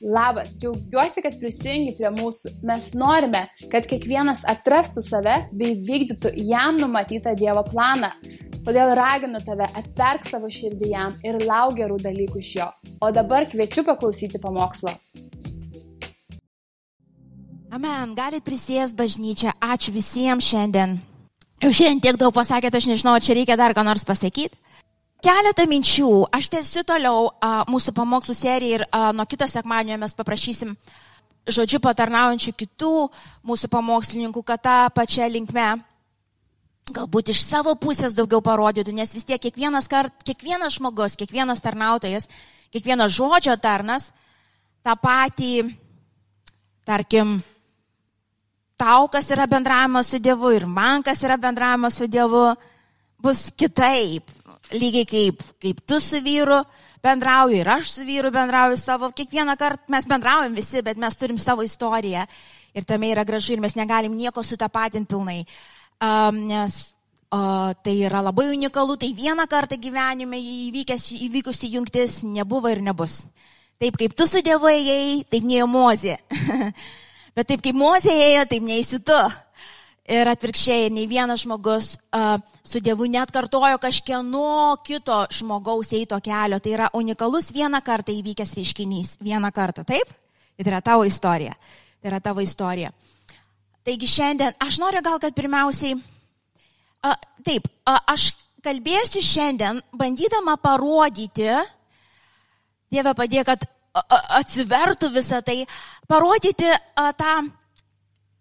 Labas, džiaugiuosi, kad prisijungi prie mūsų. Mes norime, kad kiekvienas atrastų save bei vykdytų jam numatytą Dievo planą. Todėl raginu tave atverk savo širdį jam ir lauk gerų dalykų iš jo. O dabar kviečiu paklausyti pamokslo. Amen, galit prisės bažnyčią. Ačiū visiems šiandien. Jau šiandien tiek daug pasakėte, aš nežinau, čia reikia dar ką nors pasakyti. Keletą minčių. Aš tęsiu toliau a, mūsų pamokslų seriją ir a, nuo kito sekmadienio mes paprašysim žodžiu patarnaujančių kitų mūsų pamokslininkų, kad tą pačią linkmę galbūt iš savo pusės daugiau parodytų, nes vis tiek kiekvienas, kart, kiekvienas žmogus, kiekvienas tarnautojas, kiekvienas žodžio tarnas tą patį, tarkim, tau, kas yra bendravimas su Dievu ir man, kas yra bendravimas su Dievu, bus kitaip lygiai kaip, kaip tu su vyru bendrauji ir aš su vyru bendrauju savo, kiekvieną kartą mes bendraujam visi, bet mes turim savo istoriją ir tame yra gražu ir mes negalim nieko sutapatinti pilnai, um, nes uh, tai yra labai unikalu, tai vieną kartą gyvenime įvykęs, įvykusi jungtis nebuvo ir nebus. Taip kaip tu su Dievu ėjai, taip neėjo Mozė. bet taip kaip Mozė ėjo, taip neįsi tu. Ir atvirkščiai, nei vienas žmogus uh, su Dievu net kartojo kažkieno kito žmogaus eito kelio. Tai yra unikalus vieną kartą įvykęs reiškinys. Vieną kartą, taip? Tai yra tavo istorija. Tai yra tavo istorija. Taigi šiandien aš noriu gal, kad pirmiausiai, uh, taip, uh, aš kalbėsiu šiandien, bandydama parodyti, Dieve padėjo, kad atsivertų visą tai, parodyti uh, tą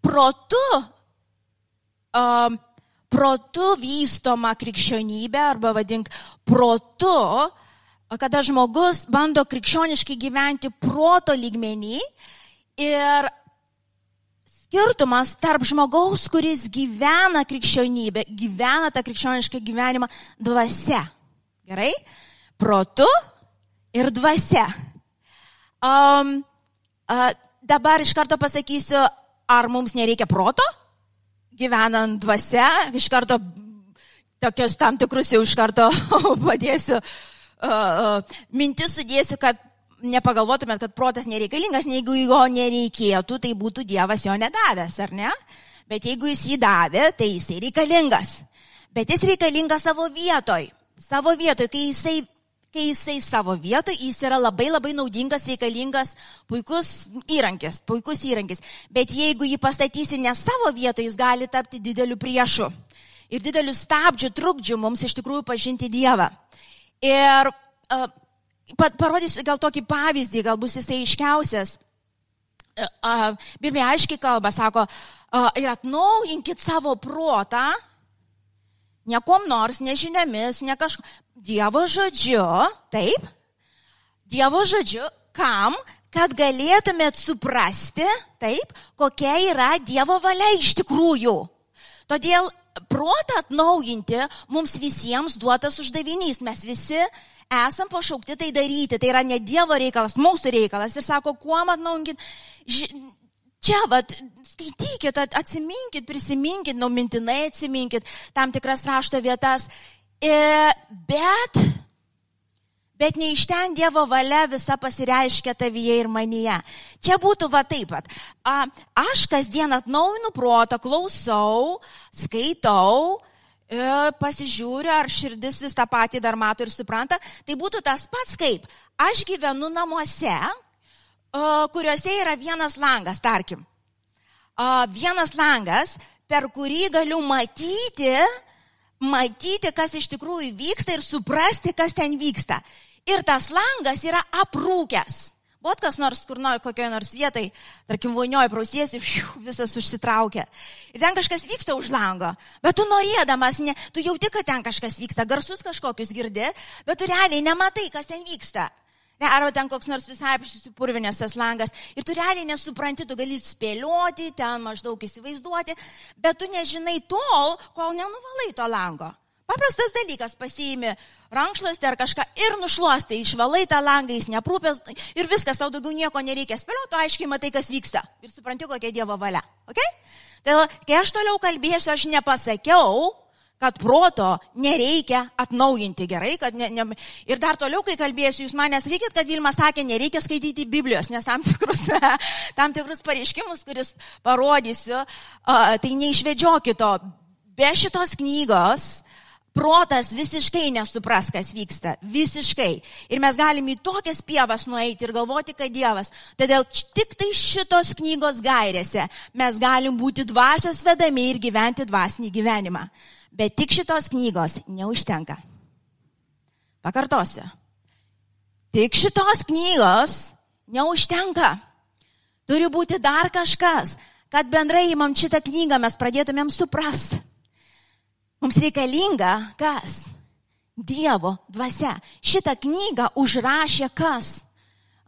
protu um, protu vystoma krikščionybė arba vadink protu, kada žmogus bando krikščioniškai gyventi proto lygmenį ir skirtumas tarp žmogaus, kuris gyvena krikščionybę, gyvena tą krikščionišką gyvenimą dvasia. Gerai? Protu ir dvasia. Um, uh, dabar iš karto pasakysiu, ar mums nereikia proto? Gyvenant dvasia, iš karto tokius tam tikrus jau iš karto padėsiu, uh, uh, mintis sudėsiu, kad nepagalvotumėt, kad protas nereikalingas, jeigu jo nereikėtų, tai būtų Dievas jo nedavęs, ar ne? Bet jeigu jis jį davė, tai jisai reikalingas. Bet jis reikalingas savo vietoj. Savo vietoj, kai jisai kai jisai savo vietoje, jis yra labai labai naudingas, reikalingas, puikus įrankis, puikus įrankis. Bet jeigu jį pastatysi ne savo vietoje, jis gali tapti dideliu priešu. Ir dideliu stabdžiu, trukdžiu mums iš tikrųjų pažinti Dievą. Ir uh, parodysiu gal tokį pavyzdį, gal bus jisai iškiausias. Uh, Biblija aiškiai kalba, sako, uh, ir atnaujinkit savo protą, Niekom nors, nežiniomis, ne kažko. Dievo žodžiu, taip? Dievo žodžiu, kam? Kad galėtumėt suprasti, taip, kokia yra Dievo valia iš tikrųjų. Todėl protą atnaujinti mums visiems duotas uždavinys. Mes visi esam pašaukti tai daryti. Tai yra ne Dievo reikalas, mūsų reikalas. Ir sako, kuo atnaujinkit Čia, vad, skaitykit, atsiminkit, prisiminkit, nu mintinai atsiminkit tam tikras rašto vietas. E, bet, bet ne iš ten Dievo valia visa pasireiškia tavyje ir manyje. Čia būtų va taip pat. A, aš kasdien atnaujinu protą, klausau, skaitau, e, pasižiūriu, ar širdis vis tą patį dar mato ir supranta. Tai būtų tas pats kaip aš gyvenu namuose, kuriuose yra vienas langas, tarkim. Vienas langas, per kurį galiu matyti, matyti, kas iš tikrųjų vyksta ir suprasti, kas ten vyksta. Ir tas langas yra aprūkęs. Bot kas nors, kur nori kokioje nors vietai, tarkim, vonioje prausiesi, visas užsitraukia. Ir ten kažkas vyksta už lango. Bet tu norėdamas, ne, tu jauti, kad ten kažkas vyksta, garsus kažkokius girdi, bet tu realiai nematai, kas ten vyksta. Ne, arba ten koks nors visai susipurvinęs tas langas. Ir tu realiai nesupranti, tu gali spėlioti, ten maždaug įsivaizduoti, bet tu nežinai tol, kol nenuvalai to lango. Paprastas dalykas, pasiimi rankšluostį ar kažką ir nušluostai, išvalai tą langą, jis neprūpės ir viskas, tau daugiau nieko nereikia spėlioti, aiškiai matai, kas vyksta ir supranti, kokia Dievo valia. Okay? Tai kai aš toliau kalbėsiu, aš nepasakiau, kad proto nereikia atnaujinti gerai, kad ne, ne, ir dar toliau, kai kalbėsiu, jūs manęs sakykit, kad Vilma sakė, nereikia skaityti Biblijos, nes tam tikrus, tam tikrus pareiškimus, kuris parodysiu, tai neišvedžiokito. Be šitos knygos protas visiškai nesupras, kas vyksta. Visiškai. Ir mes galime į tokias pievas nueiti ir galvoti, kad Dievas. Todėl tik tai šitos knygos gairėse mes galim būti dvasios vedami ir gyventi dvasinį gyvenimą. Bet tik šitos knygos neužtenka. Pakartosiu. Tik šitos knygos neužtenka. Turi būti dar kažkas, kad bendrai įmam šitą knygą mes pradėtumėm suprasti Mums reikalinga kas? Dievo dvasia. Šitą knygą užrašė kas?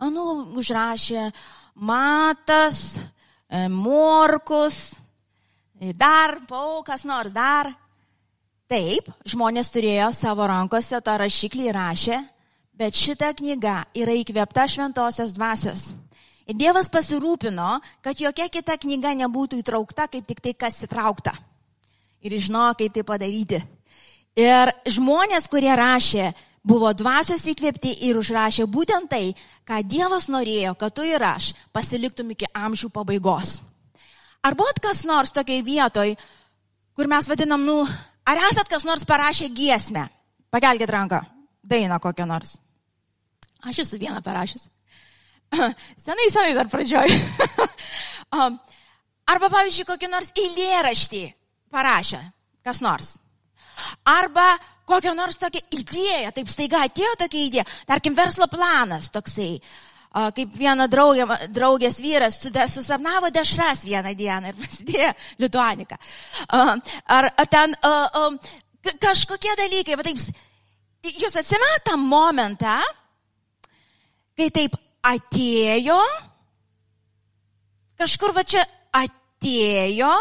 Anu, užrašė Matas, e, Morkus, e, dar, pau, kas nors dar. Taip, žmonės turėjo savo rankose tą rašiklį įrašę, bet šita knyga yra įkvėpta šventosios dvasios. Ir Dievas pasirūpino, kad jokia kita knyga nebūtų įtraukta, kaip tik tai kas įtraukta ir žinojo, kaip tai padaryti. Ir žmonės, kurie rašė, buvo dvasios įkvėpti ir užrašė būtent tai, ką Dievas norėjo, kad tu ir aš pasiliktum iki amžių pabaigos. Ar buvo kas nors tokiai vietoj, kur mes vadinam, nu, ar esat kas nors parašę giesmę? Pakelkite ranką, dainą kokią nors. Aš esu vieną parašęs. senai, senai dar pradžioj. Arba, pavyzdžiui, kokį nors eilėraštį parašė kas nors. Arba kokią nors tokią idėją, taip staiga atėjo tokia idėja, tarkim, verslo planas toksai, kaip viena draugė, draugės vyras susapnavo dešras vieną dieną ir prasidėjo lituanika. Ar ten kažkokie dalykai, va taip, jūs atsimena tą momentą, kai taip atėjo, kažkur va čia atėjo,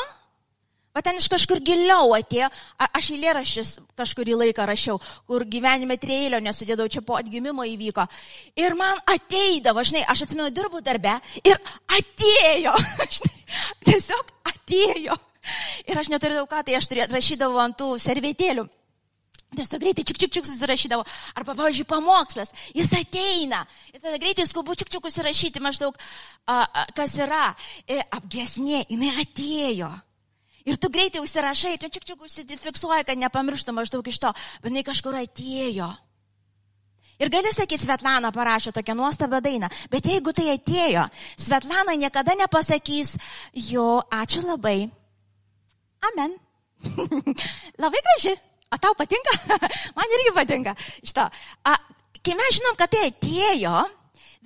Va ten iš kažkur giliau atėjo, A, aš eilėraščius kažkurį laiką rašiau, kur gyvenime treilio nesudėdau, čia po atgimimo įvyko. Ir man ateidavo, žinai, aš atsimenu, dirbu darbe ir atėjo, žinai, tiesiog atėjo. Ir aš neturėjau ką, tai aš turėjau, rašydavau ant tų servetėlių. Tiesiog greitai čik čik čik susirašydavo. Arba, pavyzdžiui, pamokslas. Jis ateina. Ir tada greitai skubu čik čik susirašyti maždaug, a, a, kas yra. E, apgesnė, jinai atėjo. Ir tu greitai užsirašai, tu čia čia užsifiksuoji, kad nepamirštum maždaug iš to, bet jinai kažkur atėjo. Ir gali sakyti, Svetlana parašė tokią nuostabią dainą, bet jeigu tai atėjo, Svetlana niekada nepasakys, jo, ačiū labai. Amen. labai graži. O tau patinka? Man irgi patinka. Šito. A, kai mes žinom, kad tai atėjo,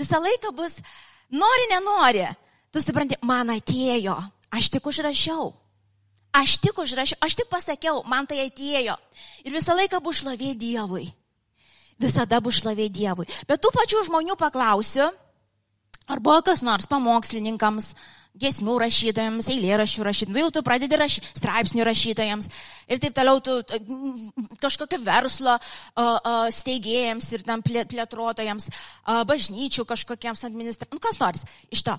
visą laiką bus, nori, nenori. Tu supranti, man atėjo. Aš tik užrašiau. Aš tik užrašiau, aš tik pasakiau, man tai atėjo. Ir visą laiką bus šlovė Dievui. Visada bus šlovė Dievui. Bet tų pačių žmonių paklausiu, ar buvo kas nors pamokslininkams, gesmių rašytojams, eilėraščių rašytojams, jau tu pradedi rašyti, straipsnių rašytojams ir taip toliau, tu kažkokio verslo steigėjams ir tam plėtrotojams, bažnyčių kažkokiems administratoriams, nu kas nors iš to.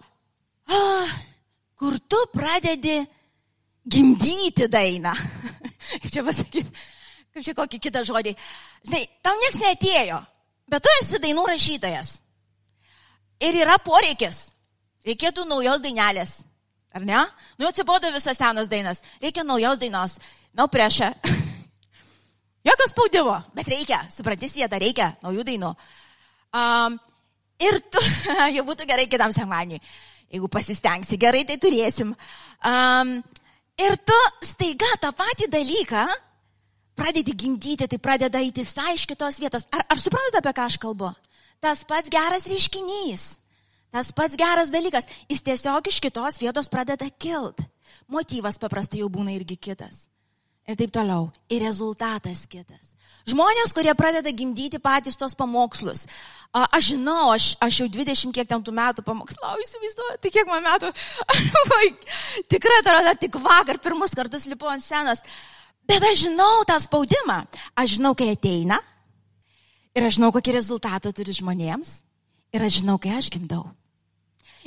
Kur tu pradedi gimdyti dainą. Kaip čia pasakyti, kaip čia kokį kitą žodį. Žinai, tau niekas neatėjo, bet tu esi dainų rašytojas. Ir yra poreikis. Reikėtų naujos dainelės. Ar ne? Nu, atsibodo visas senas dainas. Reikia naujos dainos. Na, nu, prieš. Jokio spaudimo, bet reikia. Suprantis vietą, reikia naujų dainų. Um, ir tu, jau būtų gerai kitam sekmaniui. Jeigu pasistengsi gerai, tai turėsim. Um, Ir tu staiga tą patį dalyką pradedi gimdyti, tai pradeda eiti visai iš kitos vietos. Ar, ar suprantate, apie ką aš kalbu? Tas pats geras reiškinys, tas pats geras dalykas, jis tiesiog iš kitos vietos pradeda kilt. Motyvas paprastai jau būna irgi kitas. Ir taip toliau. Ir rezultatas kitas. Žmonės, kurie pradeda gimdyti patys tos pamokslus. A, aš žinau, aš, aš jau 20 kiek ten tų metų pamokslau, įsivaizduoju, tai kiek man metų. Tikrai atrodo, tik vakar pirmus kartus lipu ant senas. Bet aš žinau tą spaudimą. Aš žinau, kai ateina. Ir aš žinau, kokį rezultatą turi žmonėms. Ir aš žinau, kai aš gimdau.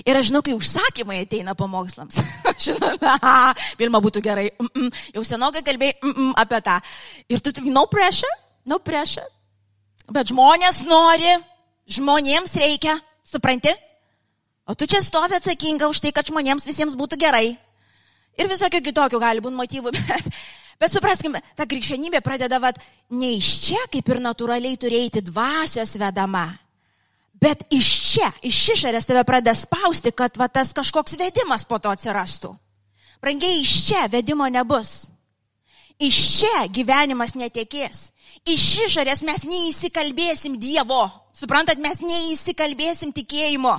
Ir aš žinau, kai užsakymai ateina pamokslams. Žinoma, Vilma būtų gerai. Mm -mm. Jau senokai kalbėjai mm -mm, apie tą. Ir tu, no pressure, pressure. Bet žmonės nori, žmonėms reikia, supranti? O tu čia stovi atsakinga už tai, kad žmonėms visiems būtų gerai. Ir visokių kitokių gali būti motyvų, bet, bet supraskime, ta krikščionybė pradeda vat, ne iš čia, kaip ir natūraliai turėti dvasios vedama Bet iš čia, iš išorės tave pradeda spausti, kad va, tas kažkoks vedimas po to atsirastų. Brangiai, iš čia vedimo nebus. Iš čia gyvenimas netekės. Iš išorės mes neįsikalbėsim Dievo. Suprantat, mes neįsikalbėsim tikėjimo.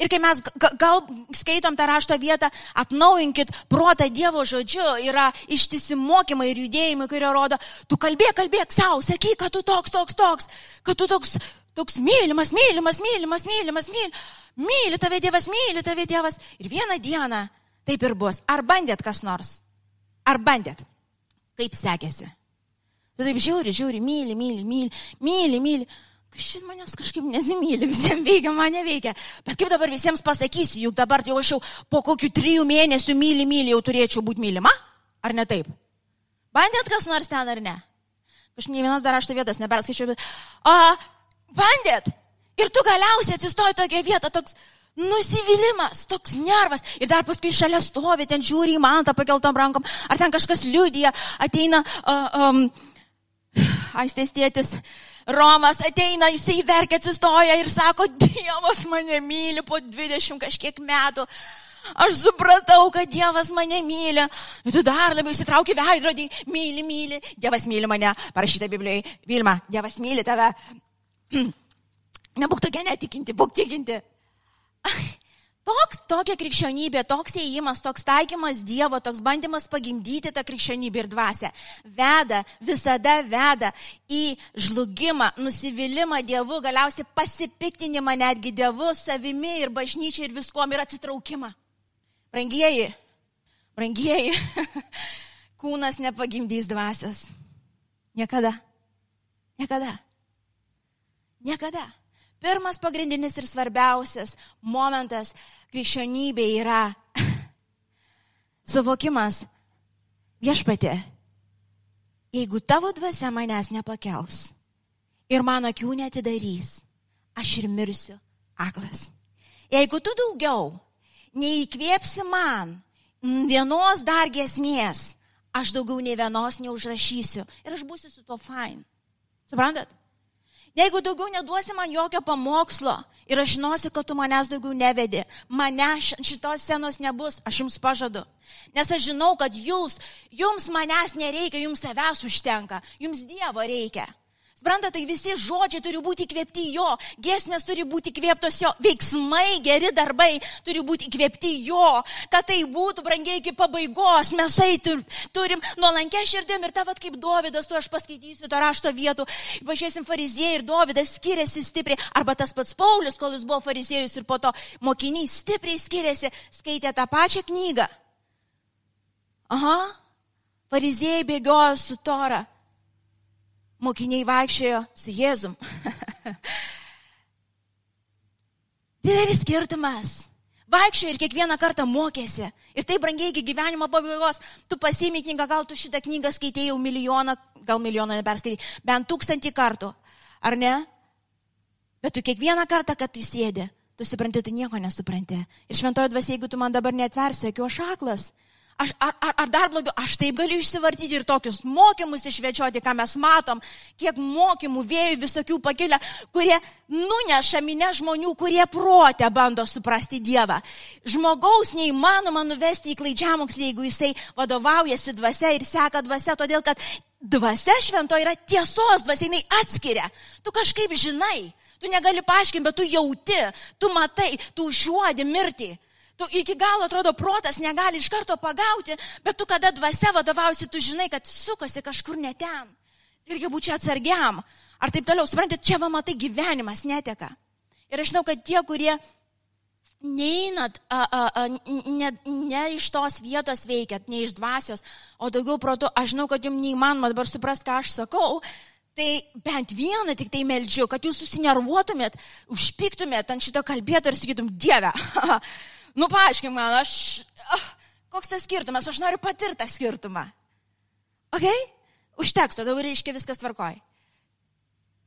Ir kai mes gal skaitom tą rašto vietą, atnaujinkit protą Dievo žodžiu, yra ištisi mokymai ir judėjimai, kurie rodo, tu kalbėk, kalbėk savo, sakyk, kad tu toks, toks, toks, kad tu toks Toks mylimas, mylimas, mylimas, mylimas, mylimas. Myli tave Dievas, myli tave Dievas. Ir vieną dieną taip ir bus. Ar bandėt kas nors? Ar bandėt? Kaip sekėsi? Tu taip žiūri, žiūri, myli, myli, myli, myli, myli. Šit manęs kažkaip nesimyli, visiems veikia, mane veikia. Bet kaip dabar visiems pasakysiu, juk dabar jau aš jau po kokių trijų mėnesių myli, myli, jau turėčiau būti mylima? Ar ne taip? Bandėt kas nors ten ar ne? Kažkaip ne vienas dar aš tą vietas neperskaičiau, bet... A, bandėt. Ir tu galiausiai atsistoji tokia vieta, toks nusivylimas, toks nervas. Ir dar paskui šalia stovi, ten žiūri į mantą pakeltom rankom, ar ten kažkas liūdija, ateina, uh, um, aistės tėtis, Romas ateina, jisai verkia, atsistoja ir sako, Dievas mane myli po 20 kažkiek metų. Aš supratau, kad Dievas mane myli. Ir tu dar labiau įsitrauki veidrodį, myli, myli. Dievas myli mane, parašyta Biblijoje. Vilma, Dievas myli tave. Nebūk tokia netikinti, būk tikinti. Toks, tokia krikščionybė, toks įėjimas, toks taikymas Dievo, toks bandymas pagimdyti tą krikščionybę ir dvasę veda, visada veda į žlugimą, nusivylimą Dievu, galiausiai pasipiktinimą netgi Dievu, savimi ir bažnyčiai ir viskom ir atsitraukimą. Brangieji, brangieji, kūnas nepagimdys dvasios. Niekada. Niekada. Niekada. Pirmas pagrindinis ir svarbiausias momentas krikščionybė yra suvokimas viešpatė. Jeigu tavo dvasia manęs nepakels ir mano akių netidarys, aš ir mirsiu aklas. Jeigu tu daugiau neįkvėpsi man vienos dar gesmės, aš daugiau nei vienos neužrašysiu ir aš būsiu su to fine. Suprantat? Jeigu daugiau neduosi man jokio pamokslo ir aš žinosiu, kad tu manęs daugiau nevedi, mane šitos scenos nebus, aš jums pažadu. Nes aš žinau, kad jūs, jums manęs nereikia, jums savęs užtenka, jums Dievo reikia. Spranta, tai visi žodžiai turi būti įkvėpti jo, gesmės turi būti įkvėptos jo, veiksmai, geri darbai turi būti įkvėpti jo, kad tai būtų brangiai iki pabaigos, mes eitum, turim nuolankę širdim ir tavat kaip Dovydas, tu aš paskaitysiu to rašto vietų, pažiūrėsim fariziejai ir Dovydas skiriasi stipriai, arba tas pats Paulius, kol jis buvo fariziejus ir po to mokinys stipriai skiriasi, skaitė tą pačią knygą. Aha, fariziejai bėgiojo su Tora mokiniai vaikščiojo su Jėzum. Didelis skirtumas. Vaikščiojo ir kiekvieną kartą mokėsi. Ir tai brangiai iki gyvenimo pabaigos. Tu pasiimi knygą, gal tu šitą knygą skaitėjai jau milijoną, gal milijoną neperskaitai, bent tūkstantį kartų. Ar ne? Bet tu kiekvieną kartą, kad tu sėdi, tu supranti, tu nieko nesupranti. Ir šventojo dvasia, jeigu tu man dabar netversi, akiu aš aklas. Aš, ar, ar, ar dar blogiau, aš taip galiu išsivartyti ir tokius mokymus išvečioti, ką mes matom, kiek mokymų vėjų visokių pakelia, kurie nuneša minę žmonių, kurie protę bando suprasti Dievą. Žmogaus neįmanoma nuvesti į klaidžiamokslį, jeigu jisai vadovaujasi dvasia ir seka dvasia, todėl kad dvasia švento yra tiesos dvasia, jinai atskiria. Tu kažkaip žinai, tu negali paaiškinti, bet tu jauti, tu matai, tu užuodi mirtį. Tu iki galo atrodo protas negali iš karto pagauti, bet tu kada dvasia vadovausi, tu žinai, kad sukasi kažkur ne ten. Irgi būčiau atsargiam. Ar taip toliau, suprantate, čia va matai gyvenimas neteka. Ir aš žinau, kad tie, kurie neinat, a, a, a, ne, ne iš tos vietos veikiat, ne iš dvasios, o daugiau protų, aš žinau, kad jums neįmanoma dabar suprasti, ką aš sakau, tai bent vieną tik tai meldžiu, kad jūs susinervuotumėt, užpiktumėt ant šito kalbėto ir sakytum, Dieve, nu paaiškink man, aš, ah, koks tas skirtumas, aš noriu patirti tą skirtumą. Ok? Užteks, tada reiškia viskas tvarkoj.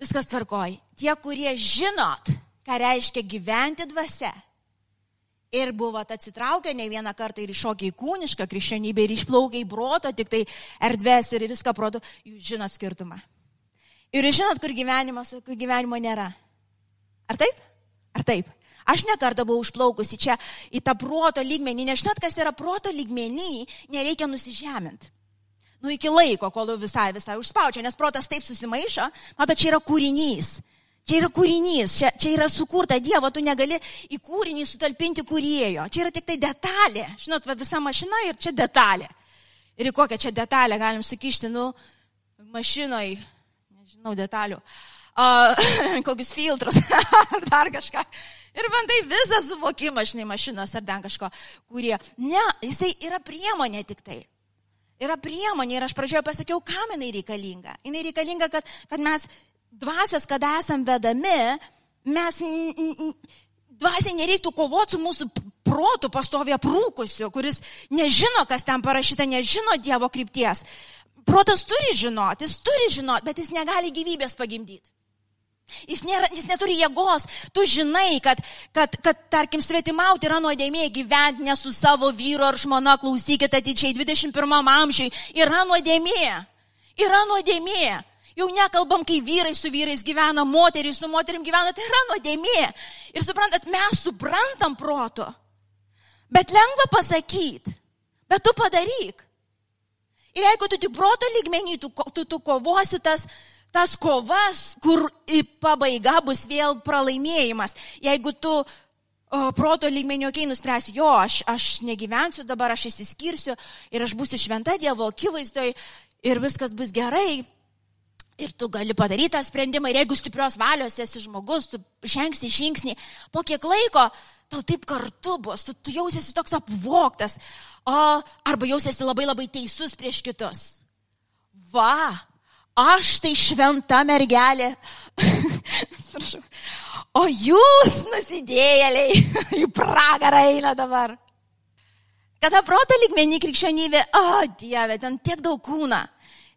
Viskas tvarkoj. Tie, kurie žinot, ką reiškia gyventi dvasia, ir buvot atsitraukę ne vieną kartą ir iššokę į kūnišką krikščionybę ir išplaukę į proto, tik tai erdvės ir viską proto, jūs žinot skirtumą. Ir jūs žinot, kur kur gyvenimo nėra. Ar taip? Ar taip? Aš nekartą buvau užplaukusi čia į tą proto lygmenį, nežinot, kas yra proto lygmenį, nereikia nusižeminti. Nu iki laiko, kol visai, visai užspaučia, nes protas taip susimaišo, mato, čia yra kūrinys. Čia yra kūrinys, čia, čia yra sukurta Dievo, tu negali į kūrinį sutalpinti kūrėjo. Čia yra tik tai detalė. Žinot, va, visa mašina ir čia detalė. Ir į kokią čia detalę galim sukišti, nu, mašinoj, nežinau, detalių, uh, kokius filtrus ar dar kažką. Ir bandai visą suvokimą, žinai, mašinos ar dar kažko, kurie. Ne, jisai yra priemonė tik tai. Yra priemonė ir aš pradžioje pasakiau, kam jinai reikalinga. Jinai reikalinga, kad, kad mes dvasios, kada esam vedami, mes dvasiai nereiktų kovoti su mūsų protų pastovi aprūkusiu, kuris nežino, kas ten parašyta, nežino Dievo krypties. Protas turi žinoti, jis turi žinoti, bet jis negali gyvybės pagimdyti. Jis, nėra, jis neturi jėgos. Tu žinai, kad, kad, kad tarkim, svetimauti yra nuodėmė gyventi ne su savo vyru ar žmona, klausykite atidžiai, 21 amžiui. Yra nuodėmė. Yra nuodėmė. Jau nekalbam, kai vyrai su vyrais gyvena, moteriai su moterim gyvena, tai yra nuodėmė. Ir suprantat, mes suprantam proto. Bet lengva pasakyti, bet tu padaryk. Ir jeigu tu tik proto lygmenį, tu, tu, tu kovosi tas, tas kovas, kur pabaiga bus vėl pralaimėjimas. Jeigu tu o, proto lygmenį, okei, okay, nuspręsi, jo, aš, aš negyvensiu dabar, aš įsiskirsiu ir aš būsiu šventa Dievo akivaizdoje ir viskas bus gerai, Ir tu gali padaryti tą sprendimą ir jeigu stiprios valios esi žmogus, tu žengsi žingsnį, po kiek laiko tau taip kartu bus, tu, tu jausiesi toks apvoktas, o, arba jausiesi labai labai teisus prieš kitus. Va, aš tai šventa mergelė. o jūs nusidėjėliai į pragarą eina dabar. Kada proto lygmenį krikščionybė, o Dieve, ten tiek daug kūna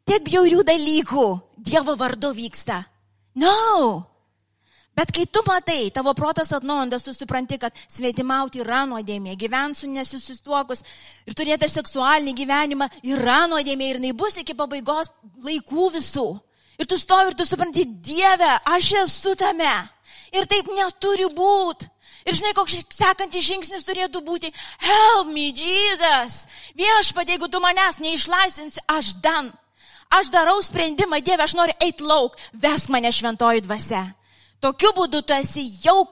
tiek bjaurių dalykų Dievo vardu vyksta. No. Bet kai tu matai, tavo protas atnaujintas, tu supranti, kad sveitimauti yra nuodėmė, gyventi su nesusistuokus ir turėti seksualinį gyvenimą yra nuodėmė ir jinai bus iki pabaigos laikų visų. Ir tu stovi ir tu supranti, Dieve, aš esu tame. Ir taip neturi būti. Ir žinai, koks sekantis žingsnis turėtų būti, help me, Jesus. Viešpat, jeigu tu manęs neišlaisinsi, aš dan. Aš darau sprendimą, Dieve, aš noriu eiti lauk, vesk mane šventoji dvasia. Tokiu būdu tu esi jau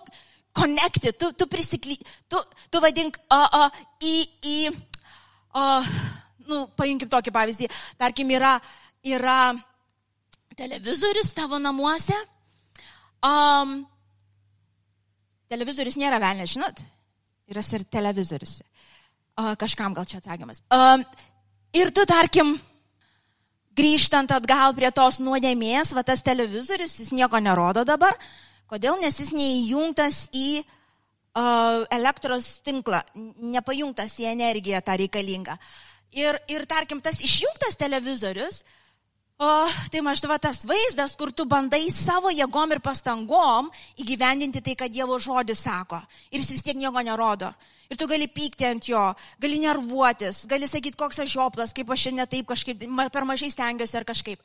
connected, tu, tu prisikly, tu, tu vadink a, a, į, į, a, nu, paimkim tokį pavyzdį, tarkim, yra, yra televizorius tavo namuose. Um, televizorius nėra velnė, žinot? Yra ir televizorius. Uh, kažkam gal čia atsakymas. Um, ir tu, tarkim, grįžtant atgal prie tos nuodėmės, va tas televizorius, jis nieko nerodo dabar. Kodėl? Nes jis neįjungtas į uh, elektros tinklą, nepajungtas į energiją tą reikalingą. Ir, ir tarkim, tas išjungtas televizorius, o, tai maždaug tas vaizdas, kur tu bandai savo jėgom ir pastangom įgyvendinti tai, ką Dievo žodis sako. Ir jis vis tiek nieko nerodo. Ir tu gali pykti ant jo, gali nervuotis, gali sakyti, koks aš žioplas, kaip aš šiandien taip kažkaip, per mažai stengiuosi ar kažkaip.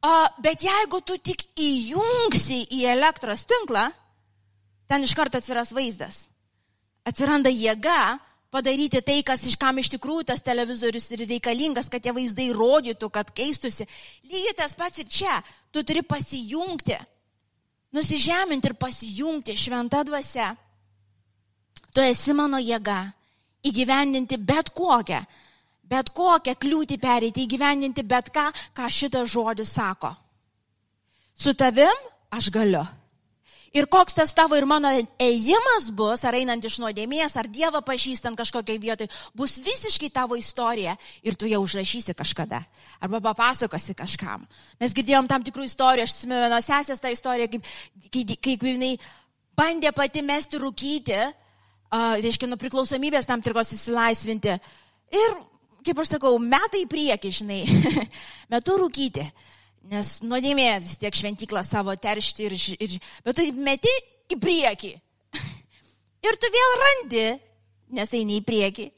A, bet jeigu tu tik įjungsi į elektros tinklą, ten iš karto atsiras vaizdas. Atsiranda jėga padaryti tai, kas iš kam iš tikrųjų tas televizorius ir reikalingas, kad tie vaizdai rodytų, kad keistusi. Lygiai tas pats ir čia. Tu turi pasijungti, nusižeminti ir pasijungti šventą dvasę Tu esi mano jėga įgyvendinti bet kokią, bet kokią kliūtį pereiti, įgyvendinti bet ką, ką šitas žodis sako. Su tavim aš galiu. Ir koks tas tavo ir mano ėjimas bus, ar einant iš nuodėmės, ar Dievą pažįstant kažkokiai vietai, bus visiškai tavo istorija ir tu ją užrašysi kažkada. Arba papasakosi kažkam. Mes girdėjom tam tikrų istorijų, aš atsimenu vienos sesės tą istoriją, kaip, kaip, kaip jinai bandė pati mesti rūkyti, reiškia, nuo priklausomybės tam tikros įsilaisvinti. Ir, kaip aš sakau, metai į priekį, žinai, metu rūkyti. Nes nuodėmė vis tiek šventyklą savo teršti ir, ir bet tu meti į priekį. Ir tu vėl randi, nes eini į priekį.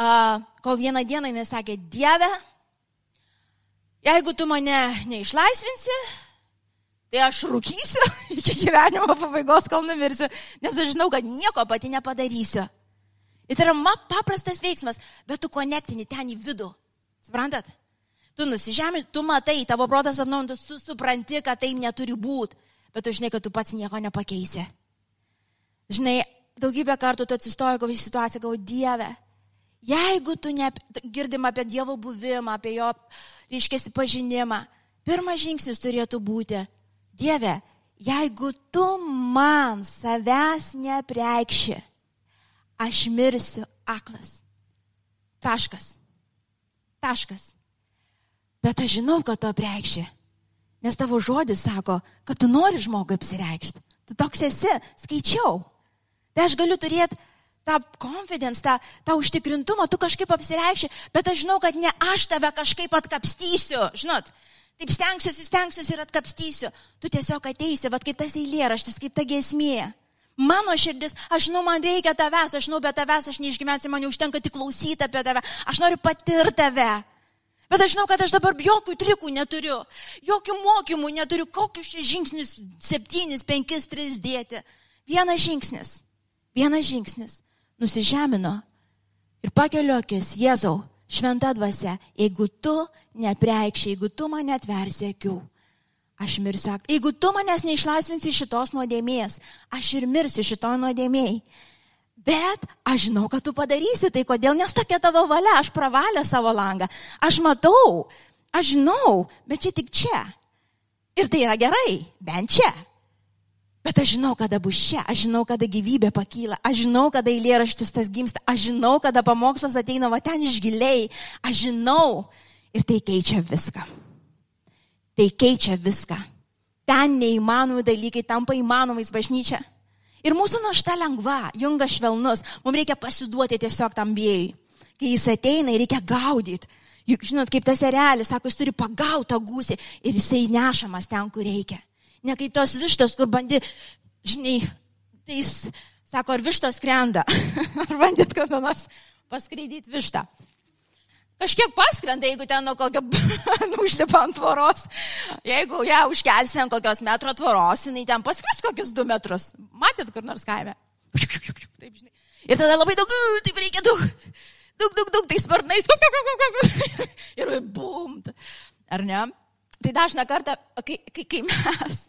Uh, kol vieną dieną jis sakė, Dieve, jeigu tu mane neišlaisvinsi, tai aš rūkysiu iki gyvenimo pabaigos, kol numirsiu, nes aš žinau, kad nieko pati nepadarysiu. Ir tai yra paprastas veiksmas, bet tu konektini ten į vidų. Suprantat? Tu nusižemė, tu matai, tavo protas atnaujintas, tu supranti, kad taip neturi būti, bet tu žinai, kad tu pats nieko nepakeisi. Žinai, daugybę kartų tu atsistoji kokią situaciją, galvo Dieve, jeigu tu ne, girdim apie Dievo buvimą, apie jo, reiškėsi, pažinimą, pirmas žingsnis turėtų būti, Dieve, jeigu tu man savęs nepreikši, aš mirsiu aklas. Taškas. Taškas. Bet aš žinau, kad tu apreikši. Nes tavo žodis sako, kad tu nori žmogui apsireikšti. Tu toks esi, skaičiau. Tai aš galiu turėti tą confidence, tą, tą užtikrintumą, tu kažkaip apsireikši, bet aš žinau, kad ne aš tave kažkaip atkapstysiu, žinot. Taip stengsiuosi, stengsiuosi ir atkapstysiu. Tu tiesiog ateisi, vad kaip tas eilėraštis, kaip ta gesmė. Mano širdis, aš žinau, man reikia tavęs, aš žinau, be tavęs aš neišgyvensiu, man užtenka tik klausyti apie tave, aš noriu patirti tave. Bet aš žinau, kad aš dabar jokių trikų neturiu, jokių mokymų neturiu, kokius čia žingsnius, septynis, penkis, tris dėti. Vienas žingsnis, vienas žingsnis. Nusižemino ir pakeliu akis, Jėzau, šventa dvasia, jeigu tu nepreikščiai, jeigu tu mane atversi akių, aš mirsiu. Jeigu tu manęs neišlaisvinsi šitos nuodėmės, aš ir mirsiu šito nuodėmėjai. Bet aš žinau, kad tu padarysi tai, kodėl, nes tokia tavo valia, aš pravalę savo langą. Aš matau, aš žinau, bet čia tik čia. Ir tai yra gerai, bent čia. Bet aš žinau, kada bus čia, aš žinau, kada gyvybė pakyla, aš žinau, kada eilėraštis tas gimsta, aš žinau, kada pamokslas ateina va ten iš giliai, aš žinau. Ir tai keičia viską. Tai keičia viską. Ten neįmanomi dalykai tampa įmanomais bažnyčia. Ir mūsų našta lengva, jungas švelnus, mums reikia pasiduoti tiesiog tam vėjui. Kai jis ateina, reikia gaudyti. Juk žinot, kaip tas erelis, sako, jis turi pagautą gūsį ir jisai nešamas ten, kur reikia. Ne kaip tos vištos, kur bandė, žinai, tai jis sako, ar vištos krenda, ar bandėt kada nors paskraidyti vištą. Kažkiek paskrenda, jeigu ten nuo kokio užlipa ant tvoros. Jeigu ją užkelsi ant kokios metro tvoros, jinai ten paskris kokius du metrus. Matėt kur nors kaime? Taip, žinai. Ir tada labai daug, taip reikia daug, daug, daug, daug, tai sparnais. Ir bum. Ar ne? Tai dažna kartą, kai, kai, kai mes,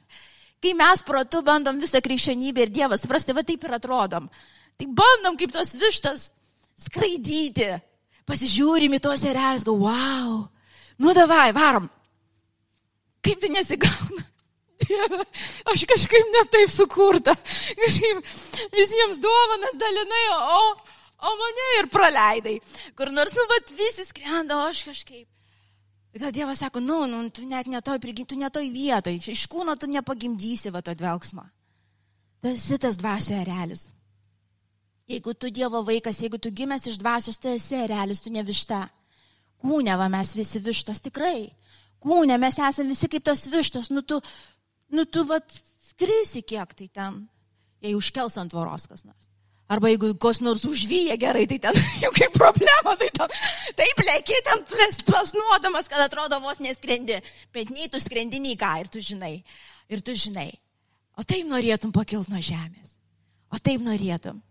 kai mes protu bandom visą krikščionybę ir Dievą suprasti, va taip ir atrodom. Tai bandom kaip tos vištas skraidyti pasižiūrim į tuos erelius, go, wow, nu davai, varom. Kaip tai nesigauna? Dieve, aš kažkaip netaip sukurta. Kažkaip visiems dovanas dalinai, o, o mane ir praleidai. Kur nors, nu, vat visi skrenda, o aš kažkaip. Gal Dievas sako, nu, nu, tu net netoj, tu netoj vietoj, iš kūno tu nepagimdysi va to dvelgsmą. Tas sitas dvasio erelis. Jeigu tu Dievo vaikas, jeigu tu gimęs iš dvasios, tu esi realis, tu ne višta. Kūne va mes visi vištos, tikrai. Kūne mes esame visi kaip tos vištos, nu tu, nu tu va skrisi kiek tai ten, jei užkels ant tvoros kas nors. Arba jeigu kas nors užvyja gerai, tai ten kaip problema, tai ten, taip lėki ten plasnuodamas, kad atrodo vos neskrendi, bet nei tu skrendi, nei ką, ir tu žinai, ir tu žinai. O taip norėtum pakilti nuo žemės. O taip norėtum.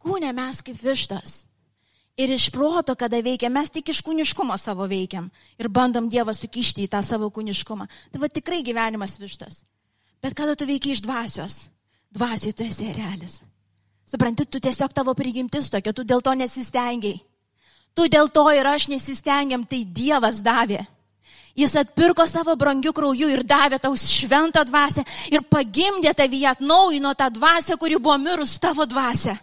Kūne mes kaip vištas. Ir iš proto, kada veikiam, mes tik iš kūniškumo savo veikiam. Ir bandom Dievą sukišti į tą savo kūniškumą. Tai va tikrai gyvenimas vištas. Bet kada tu veikia iš dvasios, dvasioj tu esi realis. Supranti, tu tiesiog tavo prigimtis tokia, tu dėl to nesistengiai. Tu dėl to ir aš nesistengiam, tai Dievas davė. Jis atpirko savo brangių krauju ir davė tau šventą dvasę ir pagimdė tavyje, atnaujino tą dvasę, kuri buvo mirus tavo dvasę.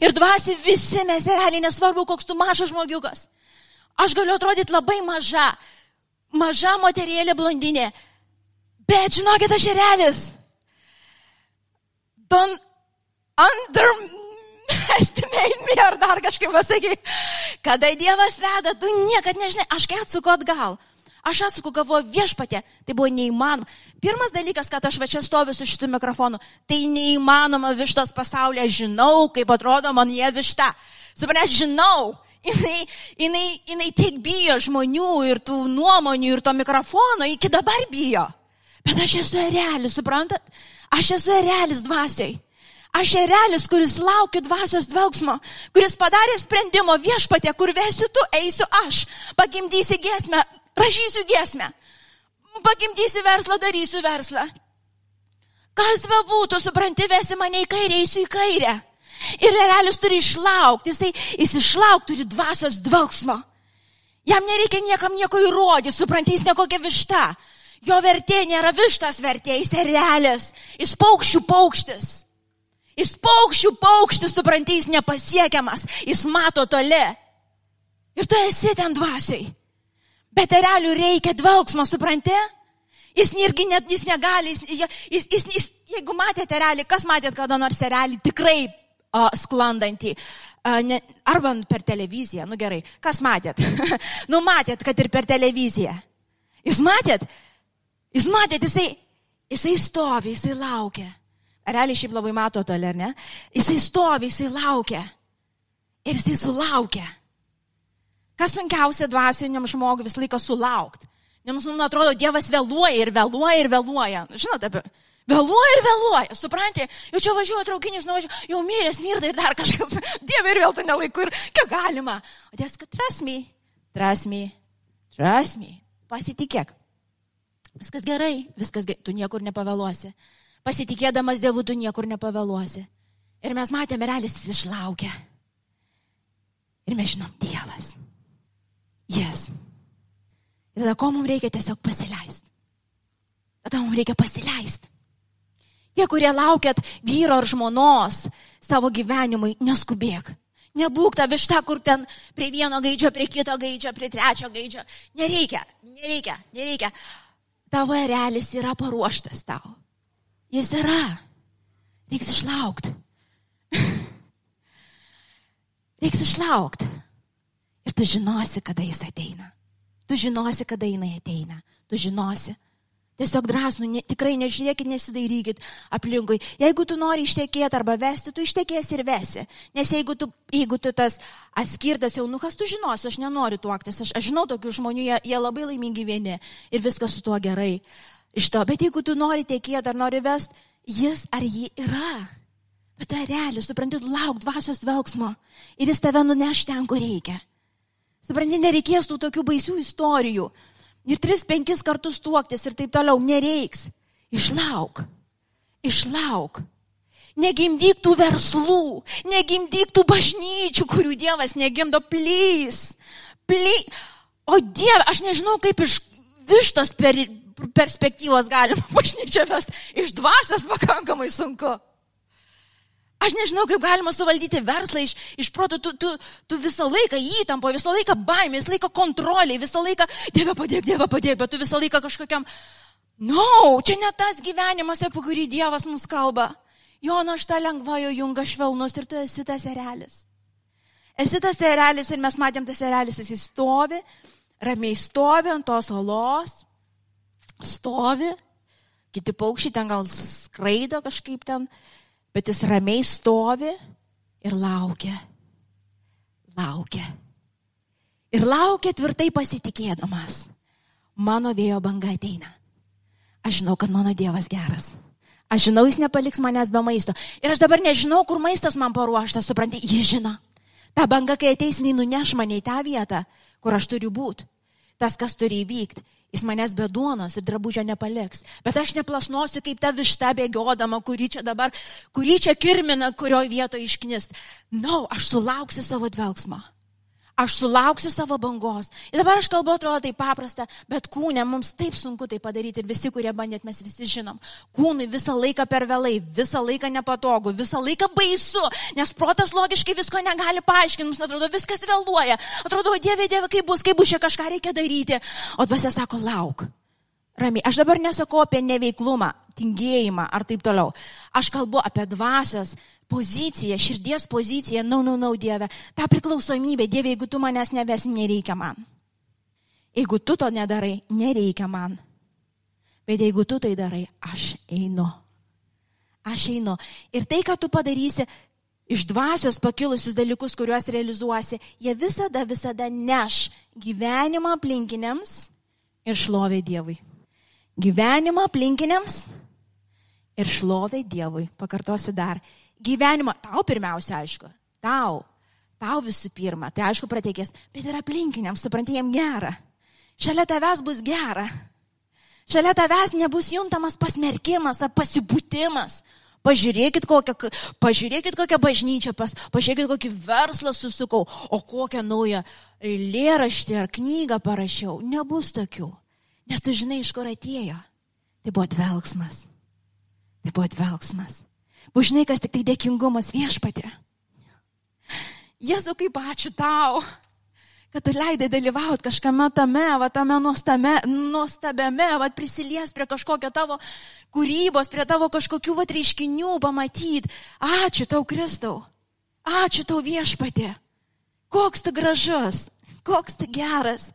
Ir dvasių visi mes realiai, nesvarbu, koks tu mažas žmogiukas. Aš galiu atrodyti labai maža, maža moterėlė blondinė, bet žinokit, aš realis. Don't underestimate me ar dar kažkaip pasakyk. Kada Dievas veda, tu niekad nežinai, aš kai atsuku atgal. Aš atsuku galvoju viešpatė, tai buvo neįmanoma. Pirmas dalykas, kad aš va čia stoviu su šitu mikrofonu, tai neįmanoma vištos pasaulyje, žinau, kaip atrodo man jie višta. Suprantate, žinau, jinai, jinai, jinai tiek bijo žmonių ir tų nuomonių ir to mikrofono, iki dabar bijo. Bet aš esu erelis, suprantat? Aš esu erelis dvasiai. Aš erelis, kuris laukia dvasios dvelgsmo, kuris padarė sprendimo viešpatė, kur vesi tu, eisiu aš, pagimdysi giesmę, rašysiu giesmę, pagimdysi verslą, darysiu verslą. Kas be būtų, supranti, vesi mane į kairę, eisiu į kairę. Ir erelis turi išlaukti, jisai, jis išlaukti turi dvasios dvelgsmo. Jam nereikia niekam nieko įrodyti, supranti, jis nekokia višta. Jo vertė nėra vištas vertė, jis erelis, jis paukščių paukštis. Jis paukščių paukštis, supranti, jis nepasiekiamas, jis mato toli. Ir tu esi ten dvasiai. Bet erelių reikia dvelgsmo, supranti? Jis irgi net, jis negali, jis, jis, jis, jis, jeigu matėte erelį, kas matėt kada nors erelį, tikrai uh, sklandantį, uh, ne, arba per televiziją, nu gerai, kas matėt? nu matėt, kad ir per televiziją. Jūs matėt? Jūs matėt, jisai, jisai stovi, jisai laukia. Realiai šiaip labai mato toli, ar ne? Jisai stovi, jisai laukia. Ir jisai sulaukia. Kas sunkiausia dvasiniam žmogui visą laiką sulaukti. Nes mums atrodo, Dievas vėluoja ir vėluoja ir vėluoja. Žinote, apie... Vėluoja ir vėluoja, supranti, jau čia važiuoja traukinis, nuvažiuoja, jau miręs, mirta ir dar kažkas, Dieve ir vėl tai nelaiku ir kiek galima. O Dievas, kad me, trust me, pasitikėk. Viskas gerai, viskas gerai, tu niekur nepavėluosi. Pasitikėdamas Dievu, tu niekur nepavėluosi. Ir mes matėme, realis jis išlaukė. Ir mes žinom, Dievas. Yes. Ir tada ko mums reikia tiesiog pasileisti. Tada mums reikia pasileisti. Tie, kurie laukiat vyro ar žmonos savo gyvenimui, neskubėk. Nebūk ta višta, kur ten prie vieno gaidžio, prie kito gaidžio, prie trečio gaidžio. Nereikia, nereikia, nereikia. Tavo erelis yra paruoštas tau. Jis yra. Reiks išlaukti. Reiks išlaukti. Ir tu žinosi, kada jis ateina. Tu žinosi, kada jinai ateina. Tu žinosi. Tiesiog drąsnu, ne, tikrai nežiūrėkit, nesidairykit aplinkui. Jeigu tu nori ištekėti arba vesti, tu ištekėsi ir vesi. Nes jeigu tu, jeigu tu tas atskirtas jaunukas, tu žinosi, aš nenoriu tuoktis. Aš, aš žinau tokių žmonių, jie, jie labai laimingi vieni ir viskas su tuo gerai. Iš to, bet jeigu tu nori tekėti ar nori vesti, jis ar ji yra. Bet tu realiai, supranti, lauk dvasios velgsmo ir jis tave nuneš ten, kur reikia. Supranti, nereikės tų tokių baisių istorijų. Ir tris, penkis kartus tuoktis ir taip toliau. Nereiks. Išlauk. Išlauk. Negimdyk tų verslų, negimdyk tų bažnyčių, kurių Dievas negimdo, plys. Ply. O Dieve, aš nežinau, kaip iš vištos per, perspektyvos galima bažnyčią vesti. Iš dvasios pakankamai sunku. Aš nežinau, kaip galima suvaldyti verslą iš, iš proto, tu, tu, tu visą laiką įtampo, visą laiką baimė, visą laiką kontrolė, visą laiką, Dieve padėk, Dieve padėk, bet tu visą laiką kažkokiam, no, čia ne tas gyvenimas, apie kurį Dievas mums kalba. Jo našta lengva, jo junga švelnus ir tu esi tas erelis. Esi tas erelis ir mes matėm tas erelis, jis stovi, ramiai stovi ant tos olos, stovi, kiti paukščiai ten gal skraido kažkaip ten bet jis ramiai stovi ir laukia. Laukia. Ir laukia tvirtai pasitikėdamas. Mano vėjo banga ateina. Aš žinau, kad mano Dievas geras. Aš žinau, jis nepaliks manęs be maisto. Ir aš dabar nežinau, kur maistas man paruoštas, supranti, jis žino. Ta banga, kai ateis, jinai nuneš mane į tą vietą, kur aš turiu būti. Tas, kas turi įvykti. Jis manęs be duonos ir drabužio nepaliks. Bet aš neplasnosiu kaip ta višta bėgiodama, kuri čia dabar, kuri čia kirmina, kurioje vietoje išknist. Na, no, aš sulauksiu savo dvelgsmo. Aš sulauksiu savo bangos. Ir dabar aš kalbu, atrodo tai paprasta, bet kūne mums taip sunku tai padaryti ir visi, kurie bandėt, mes visi žinom. Kūnui visą laiką per vėlai, visą laiką nepatogu, visą laiką baisu, nes protas logiškai visko negali paaiškinti, mums atrodo viskas vėluoja. Atrodo, Dieve, Dieve, kaip bus, kaip bus čia kažką reikia daryti. O dvasia sako, lauk. Ramiai. Aš dabar nesakau apie neveiklumą, tingėjimą ar taip toliau. Aš kalbu apie dvasios poziciją, širdies poziciją, nau, nau, nau, Dieve, tą priklausomybę, Dieve, jeigu tu manęs nevesi, nereikia man. Jeigu tu to nedarai, nereikia man. Bet jeigu tu tai darai, aš einu. Aš einu. Ir tai, ką tu padarysi, iš dvasios pakilusius dalykus, kuriuos realizuosi, jie visada, visada neš gyvenimą aplinkiniams ir šlovė Dievui. Gyvenimą aplinkiniams ir šlovė Dievui. Pakartosi dar gyvenimą, tau pirmiausia, aišku, tau, tau visų pirma, tai aišku prateikės, bet ir aplinkiniams, supranti, jiem gera. Šalia tavęs bus gera. Šalia tavęs nebus juntamas pasmerkimas ar pasibūtimas. Pažiūrėkit kokią, pažiūrėkit kokią bažnyčią, pas, pažiūrėkit kokį verslą susukau, o kokią naują eilėraštį ar knygą parašiau. Nebus tokių. Nes tu žinai, iš kur atėjo. Tai buvo dvelgsmas. Tai buvo dvelgsmas. Bus žinai, kas tik tai dėkingumas viešpatė. Jėzu, kaip ačiū tau, kad tu leidai dalyvauti kažkame tame, va tame nuostame, nuostabiame, va prisilies prie kažkokio tavo kūrybos, prie tavo kažkokių va reiškinių pamatyti. Ačiū tau, Kristau. Ačiū tau viešpatė. Koks tu gražus, koks tu geras.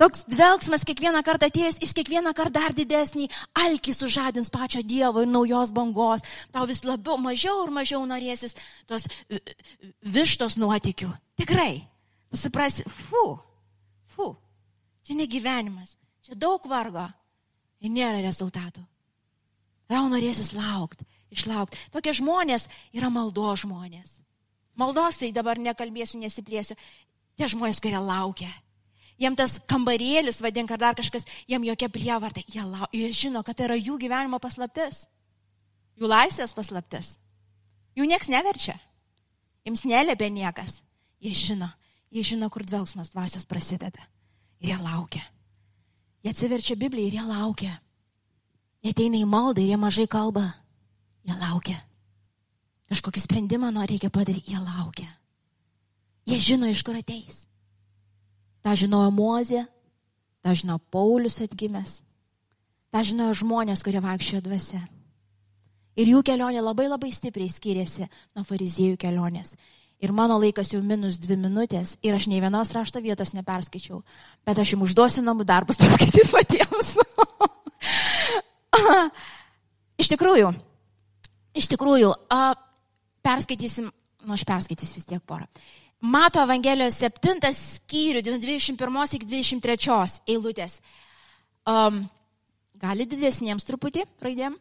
Toks dvelgsmas kiekvieną kartą atėjęs, jis kiekvieną kartą dar didesnį alkį sužadins pačio Dievo ir naujos bangos. Tau vis labiau, mažiau ir mažiau norėsis tos vištos nuotikių. Tikrai. Tu suprasi, fu, fu, čia ne gyvenimas, čia daug vargo ir nėra rezultatų. Tau norėsis laukti, išlaukti. Tokie žmonės yra maldo žmonės. Maldos tai dabar nekalbėsiu, nesiplėsiu. Tie žmonės, kurie laukia jiem tas kambarėlis, vadink, ar dar kažkas, jiem jokia prievarta. Jie, lau, jie žino, kad tai yra jų gyvenimo paslaptis. Jų laisvės paslaptis. Jų nieks neverčia. Jiems neliepia niekas. Jie žino, jie žino, kur dvelgsmas dvasios prasideda. Ir jie laukia. Jie atsiverčia Bibliją ir jie laukia. Jie ateina į maldą ir jie mažai kalba. Jie laukia. Kažkokį sprendimą nori reikia padaryti, jie laukia. Jie žino, iš kur ateis. Ta žinojo Mozė, ta žinojo Paulius atgimęs, ta žinojo žmonės, kurie vaikščiojo dvasia. Ir jų kelionė labai labai stipriai skiriasi nuo fariziejų kelionės. Ir mano laikas jau minus dvi minutės ir aš nei vienos rašto vietos neperskaičiau, bet aš jums užduosiu namų darbus paskaityti patiems. iš tikrųjų, iš tikrųjų, a, perskaitysim, nu aš perskaitysiu vis tiek porą. Mato Evangelijos 7 skyrių, 21 iki 23 eilutės. Um, gali didesniems truputį raidėm?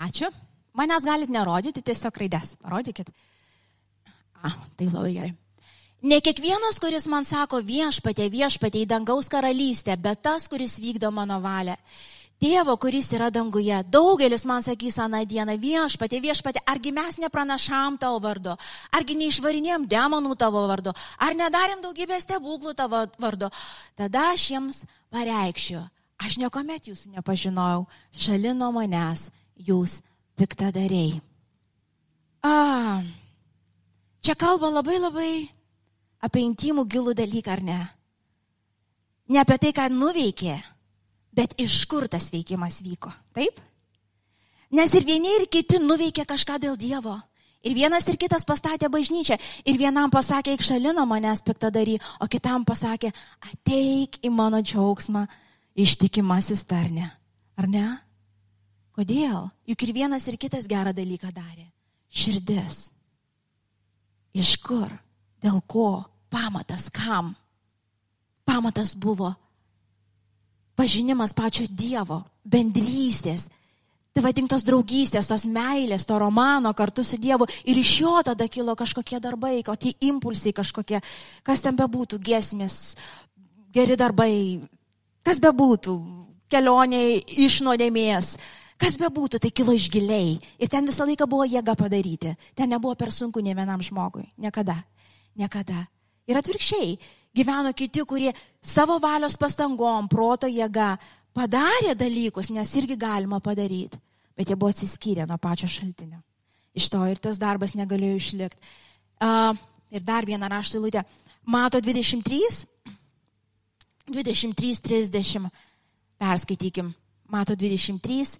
Ačiū. Manęs galit nerodyti, tiesiog raidės. Parodykit. A, tai labai gerai. Ne kiekvienas, kuris man sako viešpatė, viešpatė į dangaus karalystę, bet tas, kuris vykdo mano valią. Tėvo, kuris yra danguje, daugelis man sakys aną dieną, viešpatė, viešpatė, argi mes nepranašam tavo vardu, argi neišvarinėm demonų tavo vardu, ar nedarėm daugybę stebuklų tavo vardu. Tada aš jiems pareikščiau, aš niekuomet jūsų nepažinojau, šalino manęs jūs piktadariai. A, čia kalba labai labai apie intimų gilų dalyką, ar ne? Ne apie tai, ką nuveikė Bet iš kur tas veikimas vyko? Taip? Nes ir vieni, ir kiti nuveikė kažką dėl Dievo. Ir vienas ir kitas pastatė bažnyčią. Ir vienam pasakė, eik šalino manęs piktadary, o kitam pasakė, ateik į mano džiaugsmą ištikimasis tarne. Ar ne? Kodėl? Juk ir vienas ir kitas gerą dalyką darė. Širdis. Iš kur? Dėl ko? Pamatas kam? Pamatas buvo pažinimas pačio Dievo, bendrystės, tai vadintos draugystės, tos meilės, to romano kartu su Dievu. Ir iš jo tada kilo kažkokie darbai, o tie impulsai kažkokie, kas ten bebūtų, giesmės, geri darbai, kas bebūtų, kelioniai iš nuodėmės. Kas bebūtų, tai kilo iš giliai. Ir ten visą laiką buvo jėga padaryti. Ten nebuvo per sunku ne vienam žmogui. Niekada. Niekada. Ir atvirkščiai, gyveno kiti, kurie savo valios pastangom, proto jėga padarė dalykus, nes irgi galima padaryti, bet jie buvo atsiskyrę nuo pačio šaltinio. Iš to ir tas darbas negalėjo išlikti. Uh, ir dar vieną raštą įlūtę. Mato 23, 23, 30. Perskaitykim. Mato 23,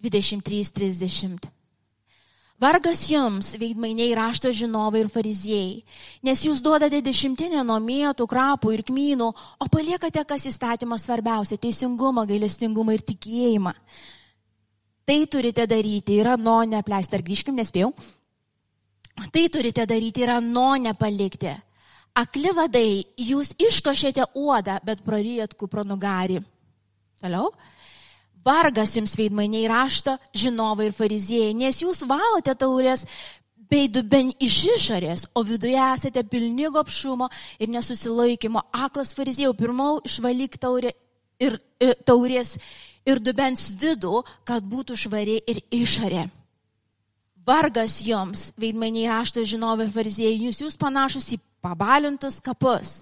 23, 30. Vargas jums, veidmainiai rašto žinovai ir fariziejai, nes jūs duodate dešimtinę nuo mėtų, krapų ir kmynų, o paliekate, kas įstatymas svarbiausia - teisingumą, gailestingumą ir tikėjimą. Tai turite daryti ir ano nepleisti, ar grįžkim, nespėjau. Tai turite daryti ir ano nepalikti. Akli vadai, jūs iškošėte uodą, bet praryjat kupro nugarį. Toliau. Vargas jums veidmainiai rašto, žinovai ir fariziejai, nes jūs valote taurės bei duben iš išorės, o viduje esate pilni gopšumo ir nesusilaikymo. Aklas fariziejų, pirmiau išvalyk taurė ir, ir taurės ir dubens vidų, kad būtų švari ir išorė. Vargas joms, veidmainiai rašto žinovai ir fariziejai, jūs, jūs panašus į pabalintus kapus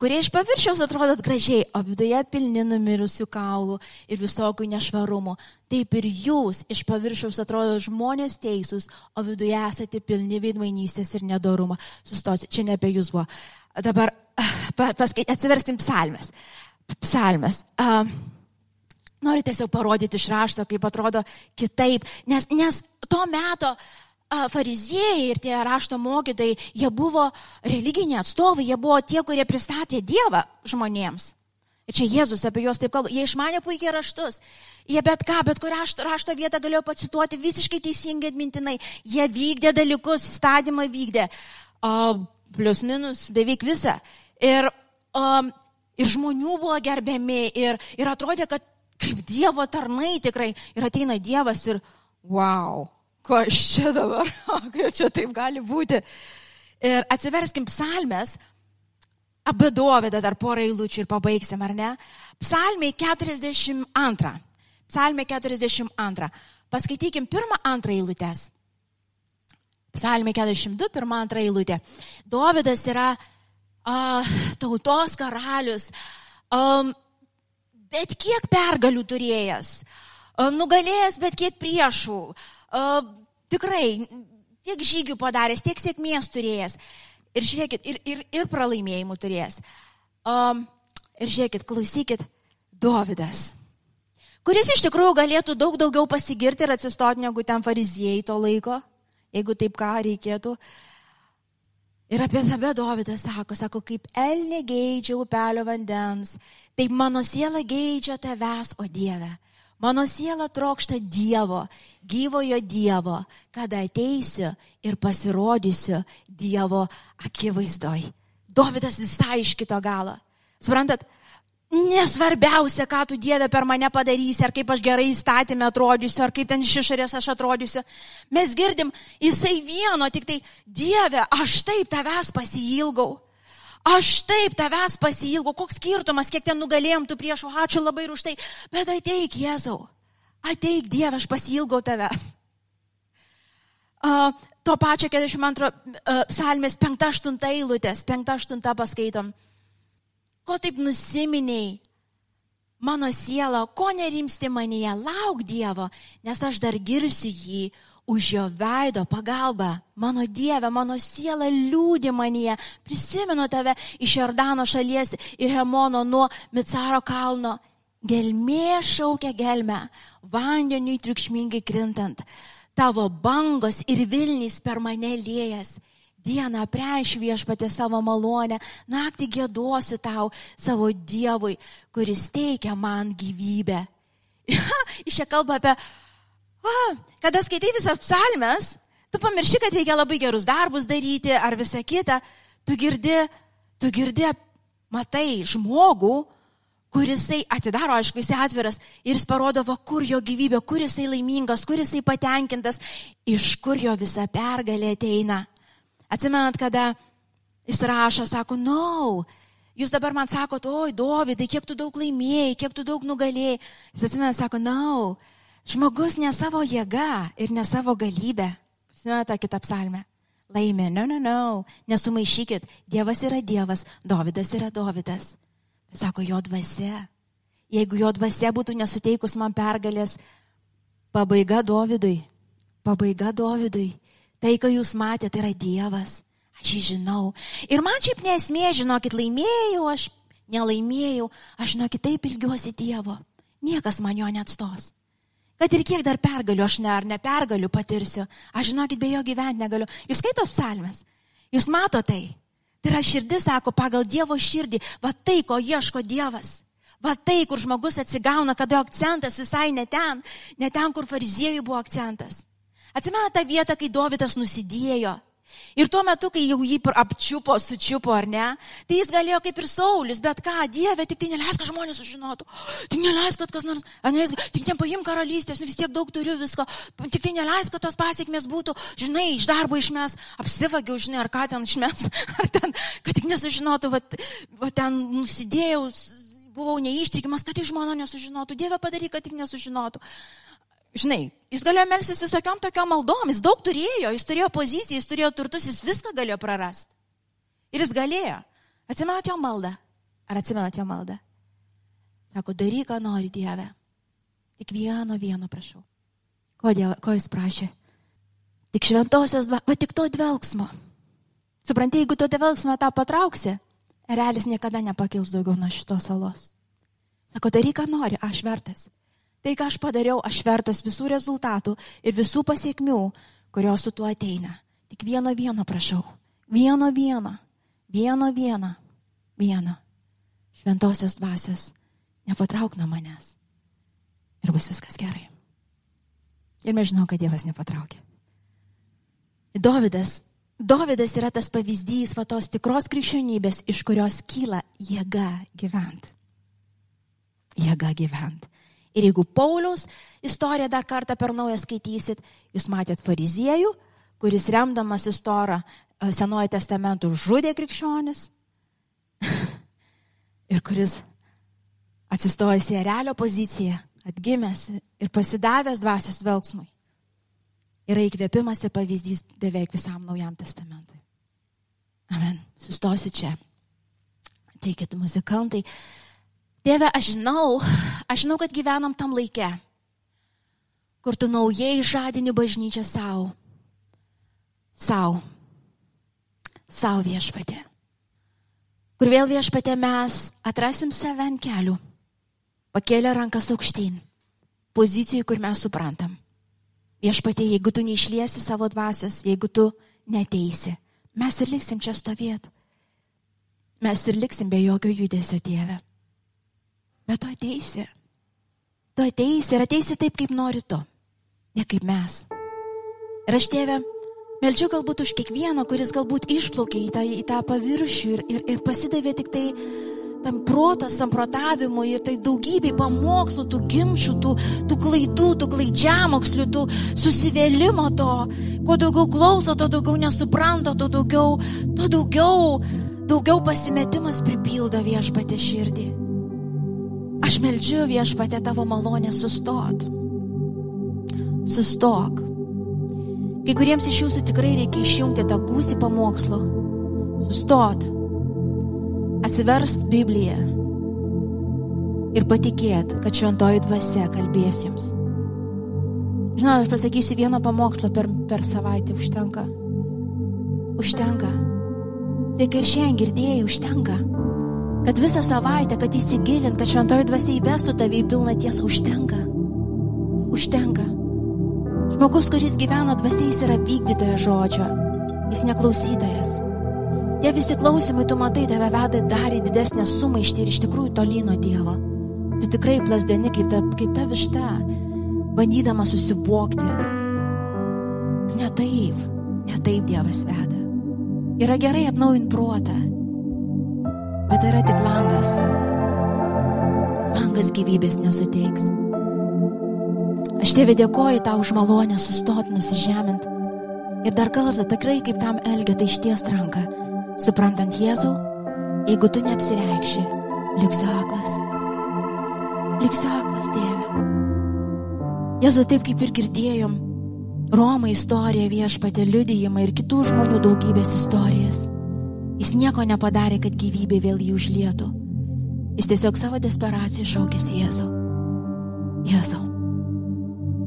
kurie iš paviršiaus atrodot gražiai, o viduje pilni numirusių kaulų ir visokių nešvarumų. Taip ir jūs iš paviršiaus atrodo žmonės teisūs, o viduje esate pilni veidmainystės ir nedorumo. Sustosiu, čia ne apie jūs buvo. Dabar paskait, atsiverskim psalmes. Psalmes. Uh, Noriu tiesiog parodyti iš rašto, kaip atrodo kitaip, nes, nes to meto uh, fariziejai ir tie rašto mokytojai, jie buvo religiniai atstovai, jie buvo tie, kurie pristatė Dievą žmonėms. Ir čia Jėzus apie juos taip kalba. Jie išmanė puikiai raštus. Jie bet ką, bet kurią rašto, rašto vietą galėjo pacituoti visiškai teisingai atmintinai. Jie vykdė dalykus, stadimą vykdė. O, plius minus beveik visą. Ir, o, ir žmonių buvo gerbiami. Ir, ir atrodė, kad kaip Dievo tarnai tikrai. Ir ateina Dievas ir wow kas čia dabar, kaip čia taip gali būti. Ir atsiverskim psalmes, apie dovydą dar porą eilučių ir pabaigsim, ar ne? Psalmiai 42. Psalmė 42. Paskaitykim pirmą, antrą eilutės. Psalmė 42, pirmą, antrą eilutę. Dovydas yra uh, tautos karalius, um, bet kiek pergalių turėjęs, uh, nugalėjęs bet kiek priešų, uh, uh, tikrai tiek žygių padaręs, tiek sėkmės turėjęs. Ir žiūrėkit, ir, ir, ir pralaimėjimų turėjęs. Um, ir žiūrėkit, klausykit, Dovydas, kuris iš tikrųjų galėtų daug daugiau pasigirti ir atsistoti negu ten fariziejai to laiko, jeigu taip ką reikėtų. Ir apie save Dovydas sako, sako, kaip elnė geidžia upelio vandens, taip mano siela geidžia tavęs, o Dieve. Mano siela trokšta Dievo, gyvojo Dievo, kada ateisiu ir pasirodysiu Dievo akivaizdoj. Dovydas visai iš kito galo. Suprantat, nesvarbiausia, ką tu Dieve per mane padarysi, ar kaip aš gerai įstatymę atrodysiu, ar kaip ten iš išorės aš atrodysiu. Mes girdim, jisai vieno, tik tai Dieve, aš taip tavęs pasilgau. Aš taip tavęs pasilgau, koks skirtumas, kiek ten nugalėjom tų priešų, ačiū labai ir už tai, bet ateik, Jėzau, ateik Dieve, aš pasilgau tavęs. Uh, to pačio 42 uh, psalmės 5-8 eilutės, 5-8 paskaitom. Ko taip nusiminiai, mano siela, ko nerimsti manyje, lauk Dievo, nes aš dar girsiu jį, už jo veido pagalbą. Mano Dieve, mano siela liūdė manyje. Prisimenu tave iš Jordano šalies ir Hemono nuo Micaro kalno. Gelmė šaukia gelmę, vandeniui triukšmingai krintant. Tavo bangos ir Vilnys per mane lėjas. Dieną prieš viešpatė savo malonę, naktį gėduosiu tau, savo Dievui, kuris teikia man gyvybę. Iš čia kalba apie a, kada skaitai visas psalmes, tu pamirši, kad reikia labai gerus darbus daryti ar visą kitą, tu girdi, tu girdi, matai žmogų, kurisai atidaro, aišku, jisai atviras ir jis parodo, va, kur jo gyvybė, kur jisai laimingas, kur jisai patenkintas, iš kur jo visa pergalė ateina. Atsimenat, kada jis rašo, sako, no, jūs dabar man sakote, oi, Dovydai, kiek tu daug laimėjai, kiek tu daug nugalėjai. Jis atsimena, sako, no, Žmogus ne savo jėga ir ne savo galybę. Prisimenate tą kitą psalmę. laimė. Ne, ne, ne. Nesumaišykit. Dievas yra Dievas, Dovydas yra Dovydas. Sako, jo dvasia. Jeigu jo dvasia būtų nesuteikus man pergalės, pabaiga Dovydui. Pabaiga Dovydui. Tai, ką jūs matėte, tai yra Dievas. Aš jį žinau. Ir man šiaip nesmė, žinokit, laimėjau, aš nelaimėjau, aš žinokit, taip ilgiuosi Dievo. Niekas man jo neatstos. Kad ir kiek dar pergaliu, aš ne ar nepergaliu patirsiu. Aš žinokit, be jo gyventi negaliu. Jūs skaitos psalmes. Jūs matote tai. Tai yra širdis, sako, pagal Dievo širdį. Va tai, ko ieško Dievas. Va tai, kur žmogus atsigauna, kada akcentas visai ne ten, ne ten, kur fariziejų buvo akcentas. Atsimena tą vietą, kai Dovydas nusidėjo. Ir tuo metu, kai jau jį apčiupo, sučiupo ar ne, tai jis galėjo kaip ir Saulis, bet ką, Dieve, tik tai neleisk, kad žmonės sužinotų. Tik neleisk, kad kas nors, ne, tik nepaim karalystės, nu vis tiek daug turiu visko. Tik tai neleisk, kad tos pasiekmes būtų, žinai, iš darbo išmes, apsivagiau, žinai, ar ką ten išmes, ar ten, kad tik nesužinotų, va, va ten nusidėjau, buvau neištikimas, kad iš mano nesužinotų. Dieve padaryk, kad tik nesužinotų. Žinai, jis galėjo melsis visokiam tokiam maldom, jis daug turėjo, jis turėjo poziciją, jis turėjo turtus, jis viską galėjo prarasti. Ir jis galėjo. Atsimenat jo maldą? Ar atsimenat jo maldą? Sako, daryk, ką nori Dieve. Tik vieno, vieno prašau. Ko, dieve, ko jis prašė? Tik šventosios, va, va tik to dvelgsmo. Supranti, jeigu to dvelgsmo tą patrauksi, erelis niekada nepakils daugiau nuo šitos salos. Sako, daryk, ką nori, aš vertas. Tai, ką aš padariau, aš vertas visų rezultatų ir visų pasiekmių, kurios su tuo ateina. Tik vieno vieno prašau. Vieno vieno. Vieno vieno. Vieno. Šventosios dvasios. Nepatrauk nuo manęs. Ir bus viskas gerai. Ir mes žinom, kad Dievas nepatraukė. Dovydas. Dovydas yra tas pavyzdys va tos tikros krikščionybės, iš kurios kyla jėga gyventi. Jėga gyventi. Ir jeigu Pauliaus istoriją dar kartą per naują skaitysit, jūs matėt fariziejų, kuris remdamas istorą e, Senojo testamentų žudė krikščionis ir kuris atsistojęs į erelio poziciją, atgimęs ir pasidavęs dvasios velgsmui, yra įkvėpimas ir pavyzdys beveik visam Naujam testamentui. Amen. Sustosiu čia. Teikit muzikantai. Tėve, aš žinau, aš žinau, kad gyvenam tam laikė, kur tu naujai žadini bažnyčią savo. Sau. Sau viešpatė. Kur vėl viešpatė mes atrasim save ant kelių. Pakėlę rankas aukštyn. Pozicijai, kur mes suprantam. Viešpatė, jeigu tu neišliesi savo dvasios, jeigu tu neteisi, mes ir liksim čia stovėti. Mes ir liksim be jokio judesio, tėve. Bet tu ateisi. Tu ateisi ir ateisi taip, kaip nori tu, ne kaip mes. Ir aš tėvę, melčiu galbūt už kiekvieną, kuris galbūt išplaukė į tą, į tą paviršių ir, ir, ir pasidavė tik tai tam proto samprotavimui ir tai daugybei pamokslų, tų gimšių, tų, tų klaidų, tų klaidžiamokslių, tų susivėlimo to. Kuo daugiau klauso, to daugiau nesupranta, to daugiau, to daugiau, daugiau pasimetimas pripildo viešpatė širdį. Aš meldžiu viešpatę tavo malonę sustot. Sustok. Kai kuriems iš jūsų tikrai reikia išjungti tą gūsį pamokslo. Sustot. Atsiverst Bibliją. Ir patikėt, kad šventoji dvasia kalbės jums. Žinot, aš pasakysiu vieną pamokslą per, per savaitę. Užtenka. Užtenka. Tai, kai šiandien girdėjai, užtenka kad visą savaitę, kad įsigilint, kad šventoji dvasia įvestų tave į pilną tiesą, užtenka. Užtenka. Žmogus, kuris gyvena dvasia, jis yra vykdytojas žodžio, jis neklausytojas. Tie visi klausimai, tu matai, tave veda dar į didesnę sumaištį ir iš tikrųjų tolino Dievo. Tu tikrai plasdeni kaip ta, kaip ta višta, bandydama susivokti. Ne taip, ne taip Dievas veda. Yra gerai atnaujinti protą, bet yra tik langas. Langas gyvybės nesuteiks. Aš tėvė dėkoju tau už malonę sustoti, nusižemint. Ir dar kartą tikrai kaip tam elgeta išties ranką, suprantant Jėzau, jeigu tu neapsireikši, liksiu aklas. Liksiu aklas, tėve. Jėzau, taip kaip ir girdėjom, Romų istorija viešpatė liudijimą ir kitų žmonių daugybės istorijas. Jis nieko nepadarė, kad gyvybė vėl jį užlietų. Jis tiesiog savo desperaciją šaukėsi Jėzau. Jėzau,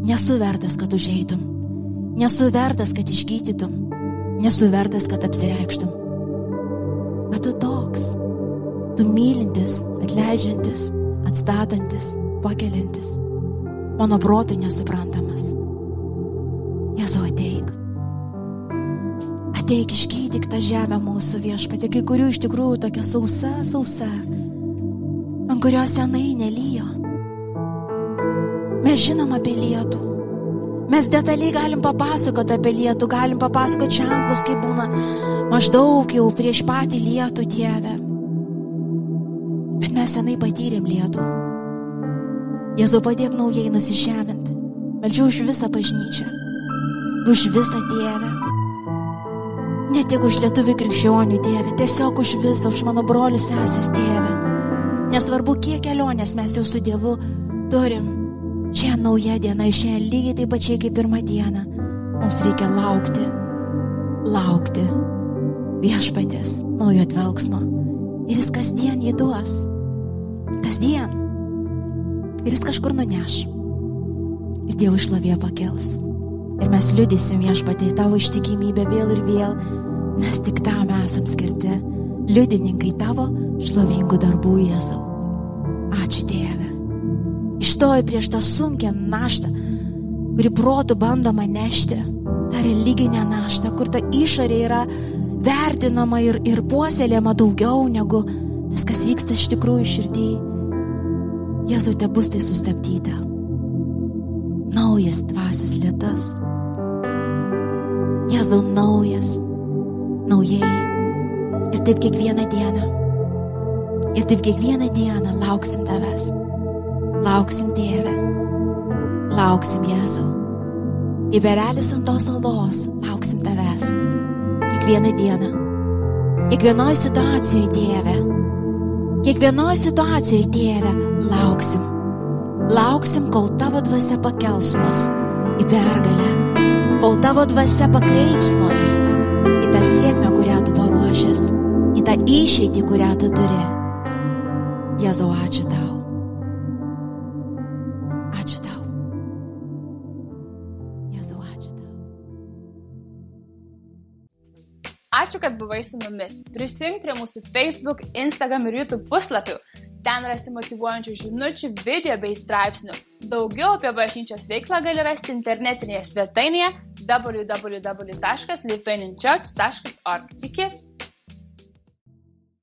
nesu vertas, kad užeitum. Nesu vertas, kad išgydytum. Nesu vertas, kad apsireikštum. Bet tu toks. Tu mylintis, atleidžiantis, atstatantis, pakeliantis. Mano protui nesuprantamas. Jėzau ateik. Ateik išgydyk tą žemę mūsų viešpatė, kai kurių iš tikrųjų tokia sausa, sausa, ant kurios senai nelyjo. Mes žinom apie lietų. Mes detaliai galim papasakoti apie lietų, galim papasakoti ženklus, kaip būna maždaug jau prieš patį lietų Dievę. Bet mes senai patyrėm lietų. Jėzau padėk naujai nusižeminti. Meldžiu už visą bažnyčią. Už visą Dievę. Ne tik už lietuvių krikščionių Dievę, tiesiog už visą, už mano brolius sesės Dievę. Nesvarbu, kiek kelionės mes jau su Dievu turim. Šią naują dieną, šią lygiai taip pačiai kaip pirmą dieną. Mums reikia laukti, laukti viešpatės naujo atvelgsmo. Ir jis kasdien jį duos. Kasdien. Ir jis kažkur nuneš. Ir Dievo išlovė pakels. Ir mes liudysim viešpatį tavo ištikimybę vėl ir vėl, nes tik tam esam skirti, liudininkai tavo šlovingų darbų Jėzau. Ačiū Dieve. Išstoju prieš tą sunkę naštą, kuri protų bandoma nešti, tą religinę naštą, kur ta išorė yra vertinama ir, ir puoselėma daugiau negu tas, kas vyksta iš tikrųjų širdį. Jėzau, te bus tai sustabdyta. Naujas dvasias lietas. Jėzau naujas, naujai. Ir taip kiekvieną dieną. Ir taip kiekvieną dieną lauksim tavęs. Lauksim Dievę. Lauksim Jėzau. Į berelis ant tos salos lauksim tavęs. Kiekvieną dieną. Kiekvienoje situacijoje Dieve. Kiekvienoje situacijoje Dieve lauksim. Lauksim, kol tavo dvasia pakels mus į pergalę kol tavo dvasia pakreips mus į tą sėkmę, kurią tu paruošęs, į tą išeitį, kurią tu turi. Jėzau, ačiū tau. Ačiū tau. Jėzau, ačiū tau. Ačiū, kad buvai su mumis. Prisijunk prie mūsų Facebook, Instagram ir YouTube puslapių. Ten rasi motivuojančių žinučių, video bei straipsnių. Daugiau apie bažnyčios veiklą gali rasti internetinėje svetainėje www.lithuanianchurch.org. Iki!